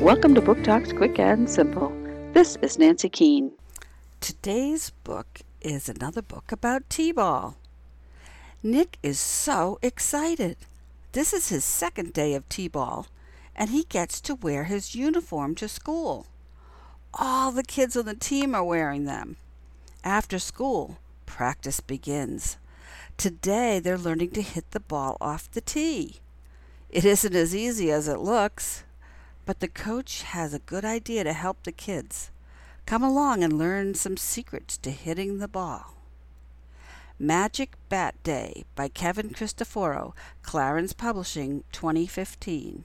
Welcome to Book Talks Quick and Simple. This is Nancy Keane. Today's book is another book about T ball. Nick is so excited. This is his second day of T ball, and he gets to wear his uniform to school. All the kids on the team are wearing them. After school, practice begins. Today they're learning to hit the ball off the tee. It isn't as easy as it looks, but the coach has a good idea to help the kids. Come along and learn some secrets to hitting the ball. Magic Bat Day by Kevin Christofora, Clarence Publishing, 2015.